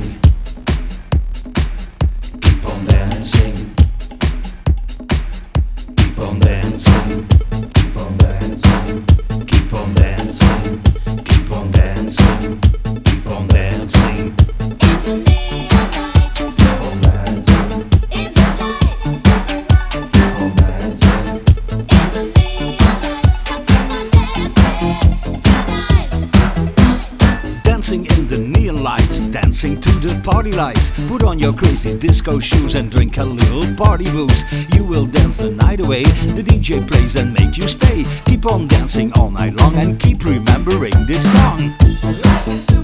something the party lights. Put on your crazy disco shoes and drink a little party booze. You will dance the night away. The DJ plays and make you stay. Keep on dancing all night long and keep remembering this song.